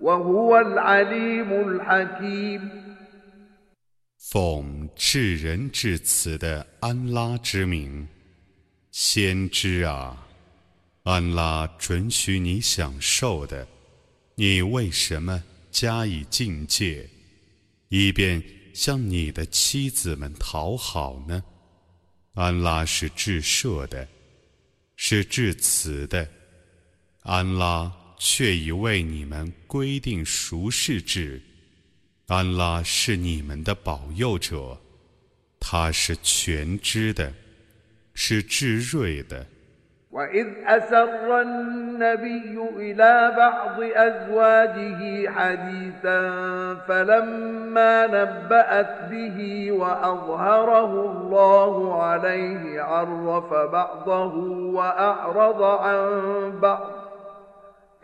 وهو العليم الحكيم 奉至仁至慈的安拉之名，先知啊，安拉准许你享受的，你为什么加以境界，以便向你的妻子们讨好呢？安拉是至赦的，是至慈的，安拉 却已为你们规定熟视制。安拉是你们的保佑者，他是全知的，是智睿的。وإذ أسر النبي إلى بعض أزواجه حديثا فلما نبأت به وأظهره الله عليه عرف بعضه وأعرض عن بعض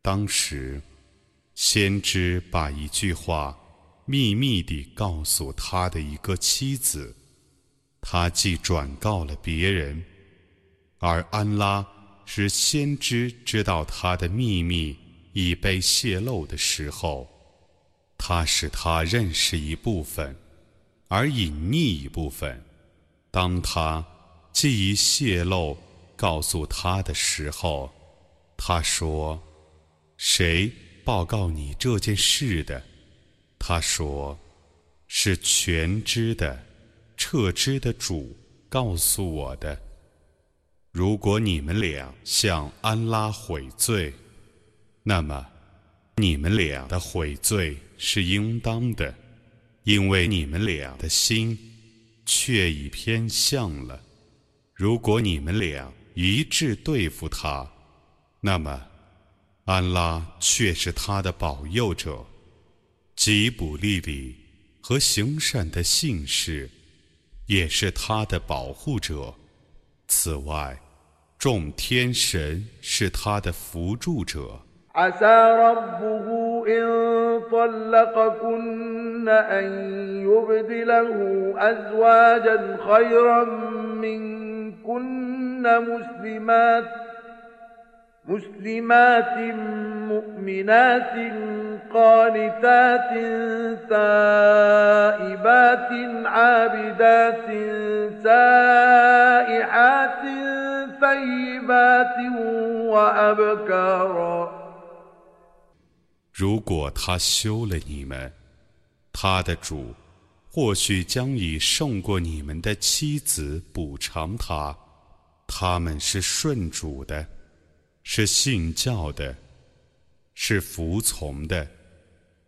当时，先知把一句话秘密地告诉他的一个妻子，他既转告了别人，而安拉使先知知道他的秘密已被泄露的时候，他使他认识一部分，而隐匿一部分。当他既已泄露告诉他的时候，他说：“谁报告你这件事的？”他说：“是全知的、彻知的主告诉我的。如果你们俩向安拉悔罪，那么你们俩的悔罪是应当的，因为你们俩的心却已偏向了。如果你们俩一致对付他，那么安拉却是他的保佑者。”吉卜利里和行善的信士，也是他的保护者。此外，众天神是他的扶助者。طلقكن أن يبدله أزواجا خيرا منكن مسلمات مسلمات مؤمنات قانتات تائبات عابدات سائحات ثيبات وأبكارا 如果他休了你们，他的主或许将以胜过你们的妻子补偿他，他们是顺主的。是信教的，是服从的，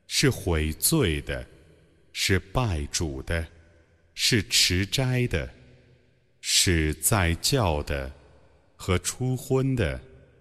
是悔罪的，是拜主的，是持斋的，是在教的和出婚的。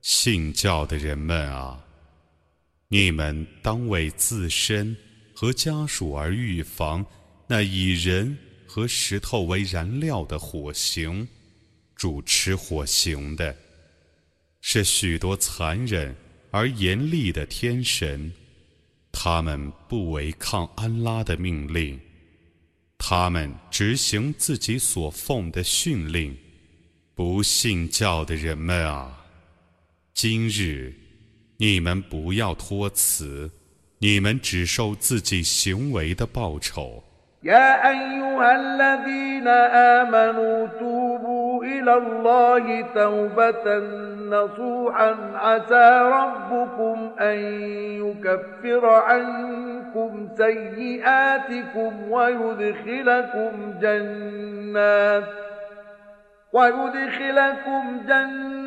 信教的人们啊，你们当为自身和家属而预防那以人和石头为燃料的火刑。主持火刑的，是许多残忍而严厉的天神，他们不违抗安拉的命令，他们执行自己所奉的训令。不信教的人们啊，今日你们不要托辞，你们只受自己行为的报酬。إلى الله توبة نصوحا عسى ربكم أن يكفر عنكم سيئاتكم ويدخلكم جنات ويدخلكم جنات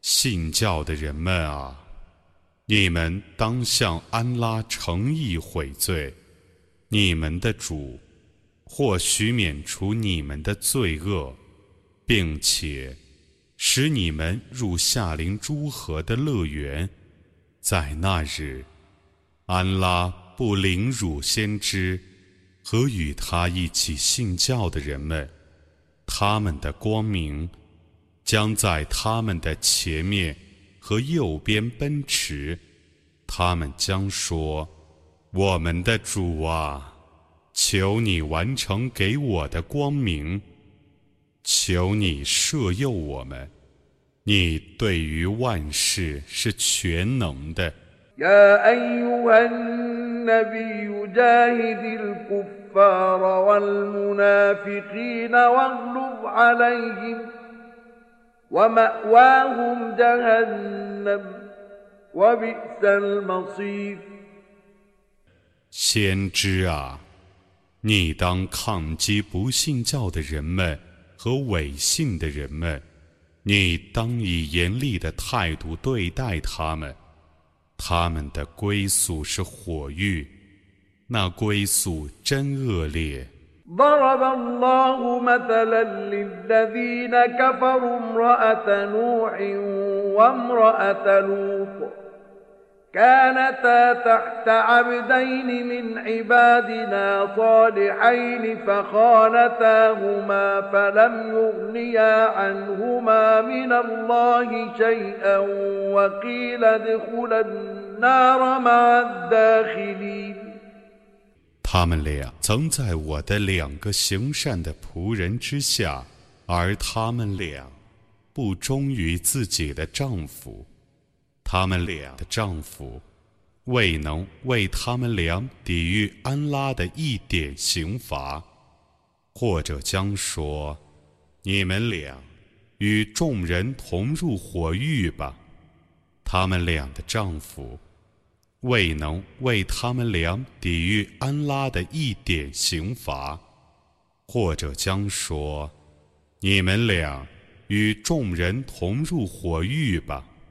信教的人们啊，你们当向安拉诚意悔罪，你们的主或许免除你们的罪恶，并且使你们入夏林诸河的乐园。在那日，安拉不凌辱先知和与他一起信教的人们，他们的光明将在他们的前面和右边奔驰。他们将说：“我们的主啊！”求你完成给我的光明，求你赦佑我们，你对于万事是全能的。先知啊！你当抗击不信教的人们和伪信的人们，你当以严厉的态度对待他们，他们的归宿是火狱，那归宿真恶劣。كانتا تحت عبدين من عبادنا صالحين فخانتاهما فلم يغنيا عنهما من الله شيئا وقيل ادخلا النار مع الداخلين 他们俩曾在我的两个行善的仆人之下，而他们俩不忠于自己的丈夫。 他们俩的丈夫未能为他们俩抵御安拉的一点刑罚，或者将说：“你们俩与众人同入火狱吧。”他们俩的丈夫未能为他们俩抵御安拉的一点刑罚，或者将说：“你们俩与众人同入火狱吧。”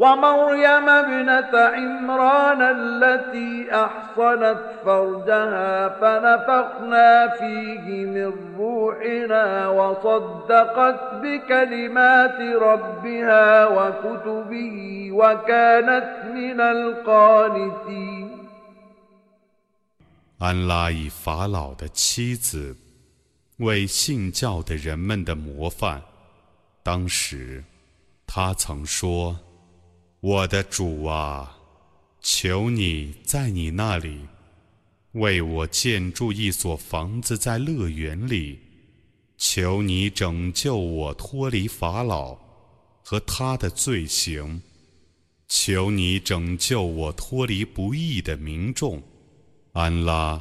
ومريم ابنة عمران التي أحصنت فرجها فنفخنا فيه من روحنا وصدقت بكلمات ربها وكتبه وكانت من القانتين 安拉以法老的妻子为信教的人们的模范。当时，他曾说。 我的主啊，求你在你那里为我建筑一所房子在乐园里，求你拯救我脱离法老和他的罪行，求你拯救我脱离不义的民众。安拉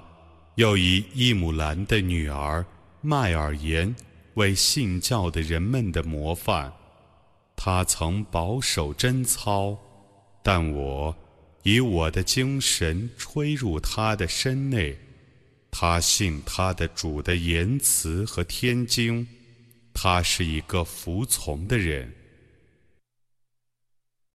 又以伊姆兰的女儿麦尔言为信教的人们的模范。他曾保守贞操，但我以我的精神吹入他的身内。他信他的主的言辞和天经，他是一个服从的人。